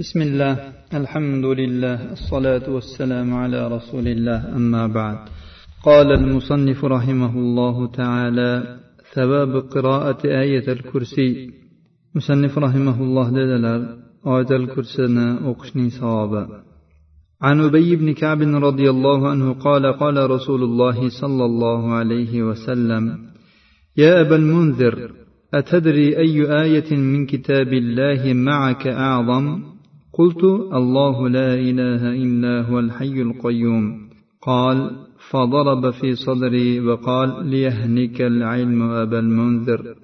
بسم الله الحمد لله الصلاة والسلام على رسول الله أما بعد. قال المصنف رحمه الله تعالى ثواب قراءة آية الكرسي. مصنف رحمه الله دلال آية الكرسي أقشني صوابا عن أبي بن كعب رضي الله عنه قال قال رسول الله صلى الله عليه وسلم يا أبا المنذر أتدري أي آية من كتاب الله معك أعظم؟ قلت الله لا إله إلا هو الحي القيوم. قال فضرب في صدري وقال ليهنك العلم أبا المنذر.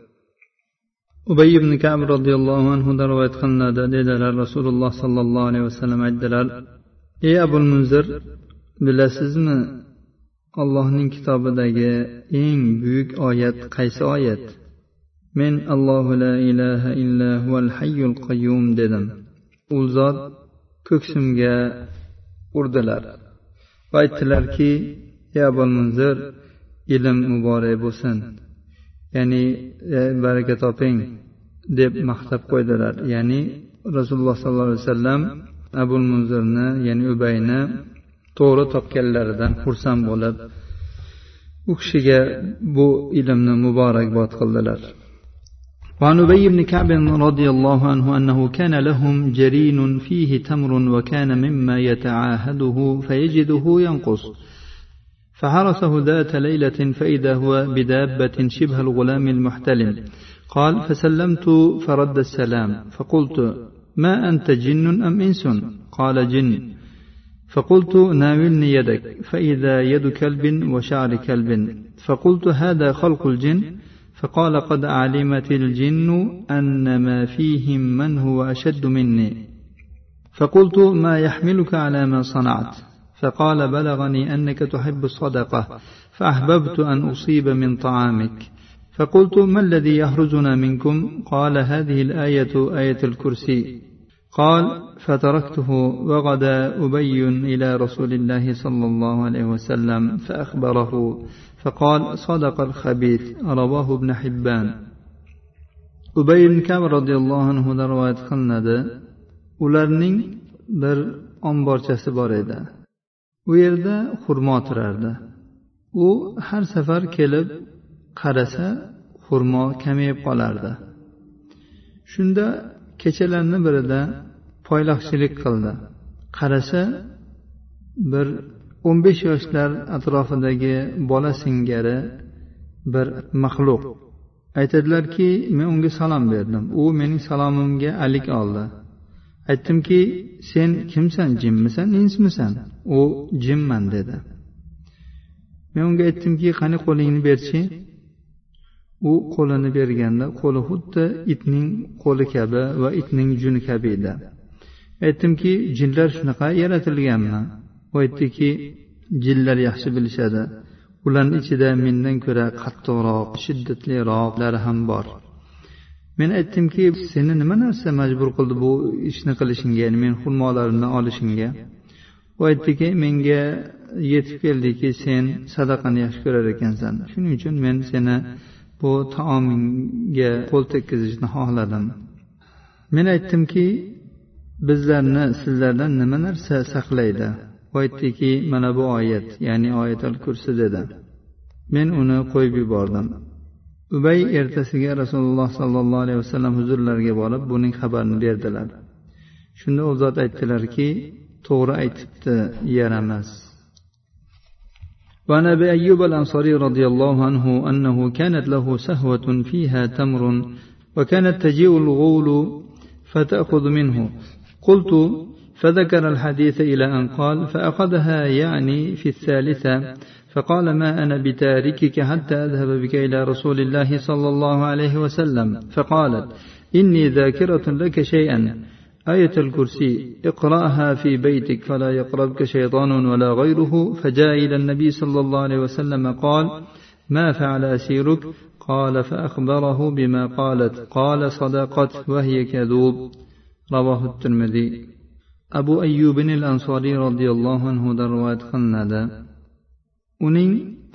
أبي بن كعب رضي الله عنه دروا يتخلنا دليل رسول الله صلى الله عليه وسلم الدلال إي أبو المنذر بلا سزم الله من كتاب إن بيك آيات قيس آيات من الله لا إله إلا هو الحي القيوم دلال u zot ko'ksimga urdilar va aytdilarki ey abul munzir ilm muborak bo'lsin. Ya'ni e, baraka toping deb maqtab qo'ydilar. Ya'ni rasululloh sollallohu alayhi vasallam abul munzirni ya'ni ubayni to'g'ri topganlaridan xursand bo'lib u kishiga bu ilmni muborakbod qildilar. وعن أبي بن كعب رضي الله عنه أنه كان لهم جرين فيه تمر وكان مما يتعاهده فيجده ينقص. فحرسه ذات ليلة فإذا هو بدابة شبه الغلام المحتلم. قال فسلمت فرد السلام. فقلت ما أنت جن أم إنس؟ قال جن. فقلت ناولني يدك. فإذا يد كلب وشعر كلب. فقلت هذا خلق الجن؟ فقال قد علمت الجن أن ما فيهم من هو أشد مني. فقلت ما يحملك على ما صنعت؟ فقال بلغني أنك تحب الصدقة فأحببت أن أصيب من طعامك. فقلت ما الذي يحرزنا منكم؟ قال هذه الآية آية الكرسي. قال فتركته وغدا أبي إلى رسول الله صلى الله عليه وسلم فأخبره فقال صدق الخبيث رواه ابن حبان ubay ibn kab roziyallohu anhudan rivoyat qilinadi ularning bir omborchasi bor edi u yerda xurmo turardi u har safar kelib qarasa xurmo kamayib qolardi shunda kechalarni birida poylaqchilik qildi. Qarasa bir o'n besh yoshlar atrofidagi bola singari bir maxluq. Aytadilarki men unga salom berdim. U mening salomimga alik oldi. Aytdimki sen kimsan? Jinmisan insmisan? U jinman dedi. Men unga aytdimki qani qo'lingni berchi? U qo'lini berganda qo'li xuddi itning qo'li kabi va itning juni kabi edi. Aytdimki jinlar shunaqa yaratilganmi? U aytdiki jinlar yaxshi bilishadi. Ularni ichida mendan ko'ra qattiqroq shiddatliroqlari ham bor. Men aytdimki seni nima narsa majbur qildi bu ishni qilishingga ya'ni men xurmolarimni olishingga? U aytdiki menga yetib keldiki sen sadaqani yaxshi ko'rar ekansan. Shuning uchun men seni bu taomingga qo'l tekkizishni xohladim. Men aytdimki bizlarni sizlardan nima narsa saqlaydi? U aytdiki mana bu oyat ya'ni oyatul kursi dedi. Men uni qo'yib yubordim. Ubay ertasiga rasululloh sollallohu alayhi vasallam huzurlariga borib buning xabarini berdilar. Shunda u zot aytdilarki to'g'ri aytibdi yaramas وعن أبي أيوب الأنصاري رضي الله عنه أنه كانت له سهوة فيها تمر وكانت تجيء الغول فتأخذ منه. قلت فذكر الحديث إلى أن قال فأخذها يعني في الثالثة. فقال ما أنا بتاركك حتى أذهب بك إلى رسول الله صلى الله عليه وسلم. فقالت إني ذاكرة لك شيئا. آية الكرسي اقرأها في بيتك فلا يقربك شيطان ولا غيره. فجاء إلى النبي صلى الله عليه وسلم قال ما فعل أسيرك؟ قال فأخبره بما قالت. قال صدقت وهي كذوب. رواه الترمذي. أبو أيوب الأنصاري رضي الله عنه رواية قلنadi uning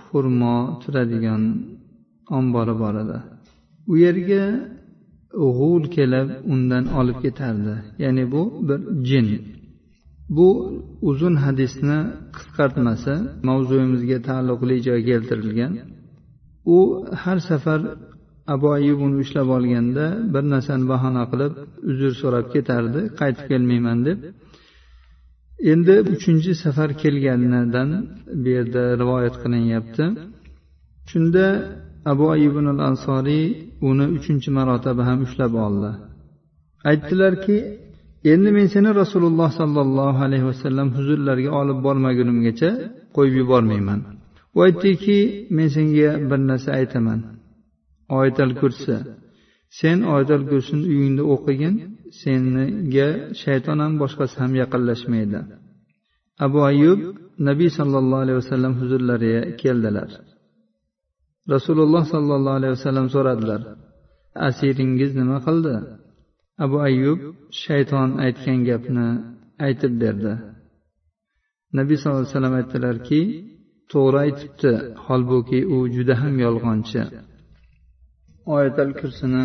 xurmo turadigan ombori bor edi u yerga g'ul kelib undan olib ketardi. Ya'ni bu bir jin. Bu uzun hadisni qisqartmasi mavzuyimizga taalluqli joy keltirilgan. U har safar abu ayub uni ushlab olganda bir narsani bahona qilib uzr so'rab ketardi. Qaytib kelmayman deb. Endi uchinchi safar kelganidan bu yerda rivoyat qilinyapti. Shunda abu ayubun al ansoriy uni uchinchi marotaba ham ushlab oldi. Aytdilarki endi men seni rasululloh sollallohu alayhi vasallam huzurlariga olib bormagunimgacha qo'yib yubormayman. U aytdiki men senga bir narsa aytaman. Oyatal kursi sen oyatal kursini uyingda o'qigin senga shayton ham boshqasi ham yaqinlashmaydi. Abu ayub nabiy sollallohu alayhi vasallam huzurlariga keldilar. Rasululloh sollallohu alayhi vasallam so'radilar asiringiz nima qildi? Abu ayyub shayton aytgan gapni aytib berdi. Nabiy sallallohu alayhi vasallam aytdilarki to'g'ri aytibdi holbuki u juda ham yolg'onchi. Oyatal kursini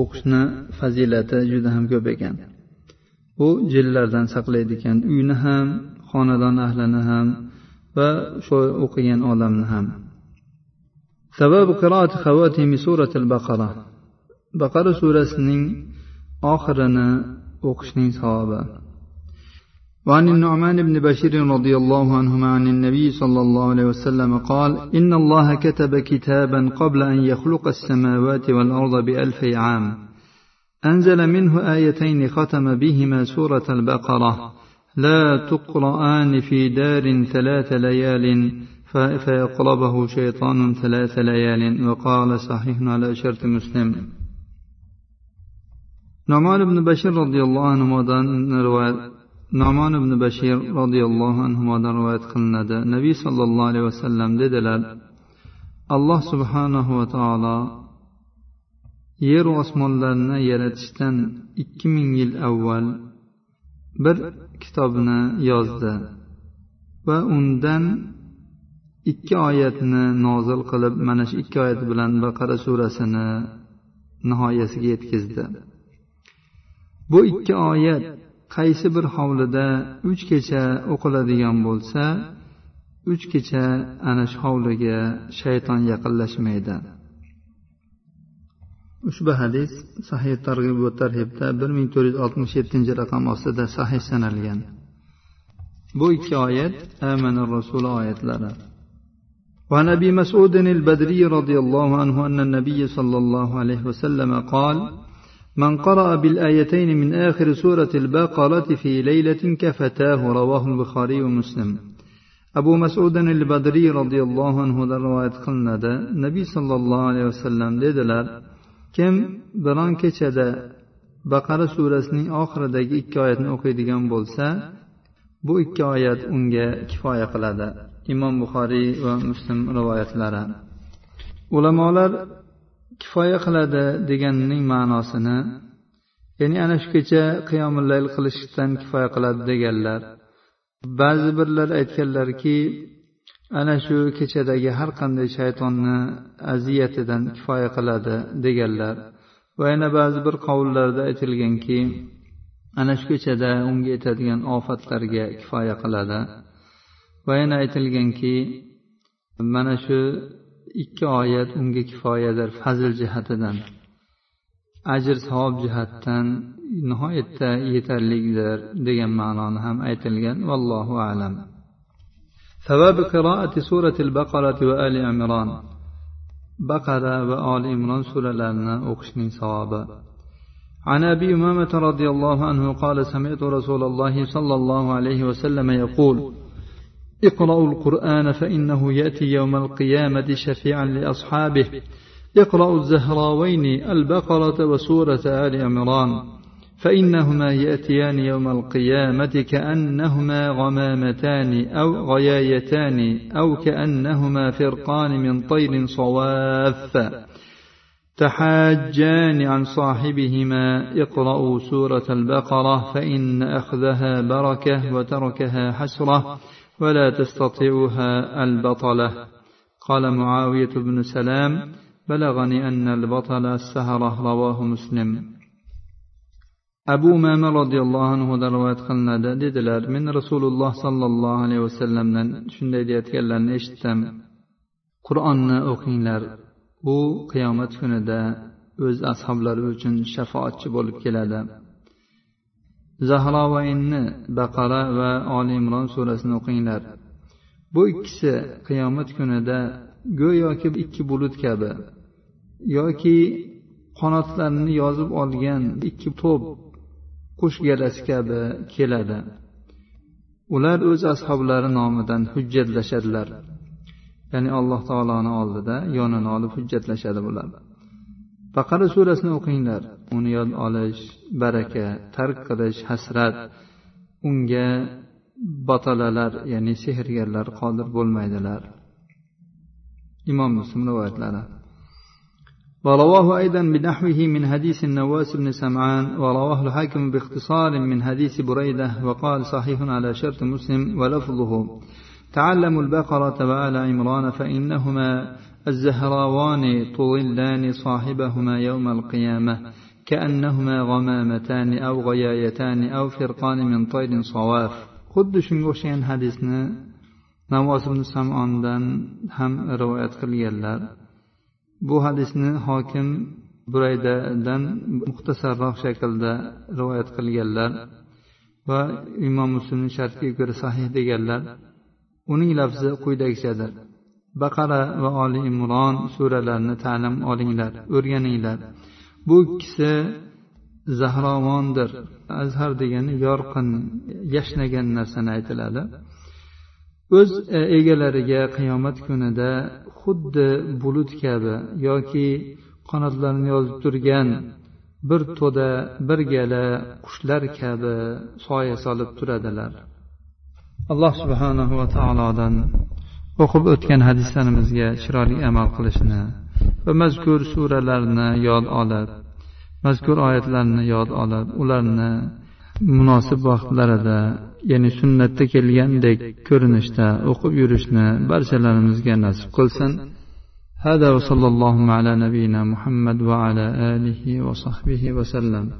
o'qishni fazilati juda ham ko'p ekan. U jinlardan saqlaydi ekan uyni ham xonadon ahlini ham va shu o'qigan odamni ham. Sabab qiroat xavatimi suratil baqara baqara surasining oxirini o'qishning savobi وعن النعمان بن بشير رضي الله عنهما عن النبي صلى الله عليه وسلم قال إن الله كتب كتابا قبل أن يخلق السماوات والأرض بألف عام. أنزل منه آيتين ختم بهما سورة البقرة. لا تقرآن في دار ثلاث ليال فيقربه شيطان ثلاث ليال وقال صحيح على شرط مسلم نعمان بن بشير رضي الله عنه رواية nomon ibn bashir roziyallohu anhudan rivoyat qilinadi nabiy sollallohu alayhi vasallam dedilar alloh subhanahu va taolo yer osmonlarni yaratishdan ikki ming yil avval bir kitobni yozdi va undan ikki oyatni nozil qilib mana shu ikki oyat bilan baqara surasini nihoyasiga yetkazdi. Bu ikki oyat qaysi bir hovlida uch kecha o'qiladigan bo'lsa uch kecha ana shu hovliga shayton yaqinlashmaydi. Ushbu hadis sahih targ'ib va tarhibda bir ming to'rt yuz oltmish yettinchi raqam ostida sahih sanalgan. Bu ikki oyat amana rasul oyatlari. وعن ابي مسعود البدري رضي الله عنه ان النبي صلى الله عليه وسلم قال من قرأ بالآيتين من آخر سورة البقرة في ليلة كفتاه رواه البخاري ومسلم أبو مسعود البدري رضي الله عنه رواية قلنا النبي صلى الله عليه وسلم dedilar kim biron kechada baqara surasining oxiridagi ikki oyatni o'qiydigan bo'lsa bu ikki oyat unga kifoya qiladi Imom buxoriy va muslim rivoyatlari. Ulamolar kifoya qiladi deganining ma'nosini ya'ni ana shu kecha qiyomillayl qilishdan kifoya qiladi deganlar. Ba'zi birlar aytganlarki ana shu kechadagi har qanday shaytonni aziyatidan kifoya qiladi deganlar. Va yana ba'zi bir qovullarda aytilganki ana shu kechada unga yetadigan ofatlarga kifoya qiladi. va yana aytilganki mana shu ikki oyat unga kifoyadir fazl jihatidan ajr savob jihatdan nihoyatda yetarlidir degan ma'noni ham aytilgan vallohu alam ثواب قراءة سورة البقرة وآل عمران بقرة وآل عمران سورة لنا أقشني صوابا عن أبي أمامة رضي الله عنه قال سمعت رسول الله صلى الله عليه وسلم يقول اقرأوا القرآن فإنه يأتي يوم القيامة شفيعا لأصحابه. اقرأوا الزهراوين البقرة وسورة آل عمران. فإنهما يأتيان يوم القيامة كأنهما غمامتان أو غيايتان أو كأنهما فرقان من طير صواف. تحاجان عن صاحبهما اقرأوا سورة البقرة فإن أخذها بركة وتركها حسرة ولا تستطيعها البطلة. قال معاوية بن سلام بلغني أن البطل السهرة رواه مسلم. أبو مامة رضي الله عنه دروات قلنا ددلر من رسول الله صلى الله عليه وسلم شندي يتكلم قلنا إشتم. قرآن أخينا u qiyomat kunida o'z ashoblari uchun shafoatchi bo'lib keladi. Zahrovaynni baqara va oli imron surasini o'qinglar. Bu ikkisi qiyomat kunida go'yoki ikki bulut kabi yoki qanotlarini yozib olgan ikki to'p qush galasi kabi keladi. Ular o'z ashoblari nomidan hujjatlashadilar. ya'ni alloh taoloni oldida yonini olib hujjatlashadi bular baqara surasini o'qinglar uni yod olish baraka tark qilish hasrat unga botalalar ya'ni sehrgarlar qodir bo'lmaydilar imom muslim rivoyatlari ورواه أيضا بنحوه من حديث النواس بن سمعان ورواه الحاكم باختصار من حديث بريدة وقال صحيح على شرط مسلم ولفظه تعلموا البقرة وآل عمران فإنهما الزهراوان طولان صاحبهما يوم القيامة كأنهما غمامتان أو غيايتان أو فرقان من طير صواف. خد شنغوشين حديثنا نواس بن سمعان دان هم رواية قليلا بو حديثنا حاكم بريدة دان مختصر رخ شكل دا رواية قليلا وإمام مسلم شرطي صحيح ديگرلر uning lafzi quyidagichadir. Baqara va oli imron suralarini ta'lim olinglar o'rganinglar. Bu ikkisi zahrovondir azhar degani yorqin yashnagan narsani aytiladi. O'z e, egalariga qiyomat kunida xuddi bulut kabi yoki qanotlarini yozib turgan bir to'da bir gala qushlar kabi soya solib turadilar. alloh subhanahu va taolodan o'qib o'tgan hadislarimizga chiroyli amal qilishni va mazkur suralarni yod olib mazkur oyatlarni yod olib ularni munosib vaqtlarida ya'ni sunnatda kelgandek ko'rinishda o'qib yurishni barchalarimizga nasib qilsin هذا وصلى الله على نبينا محمد وعلى آله وصحبه وسلم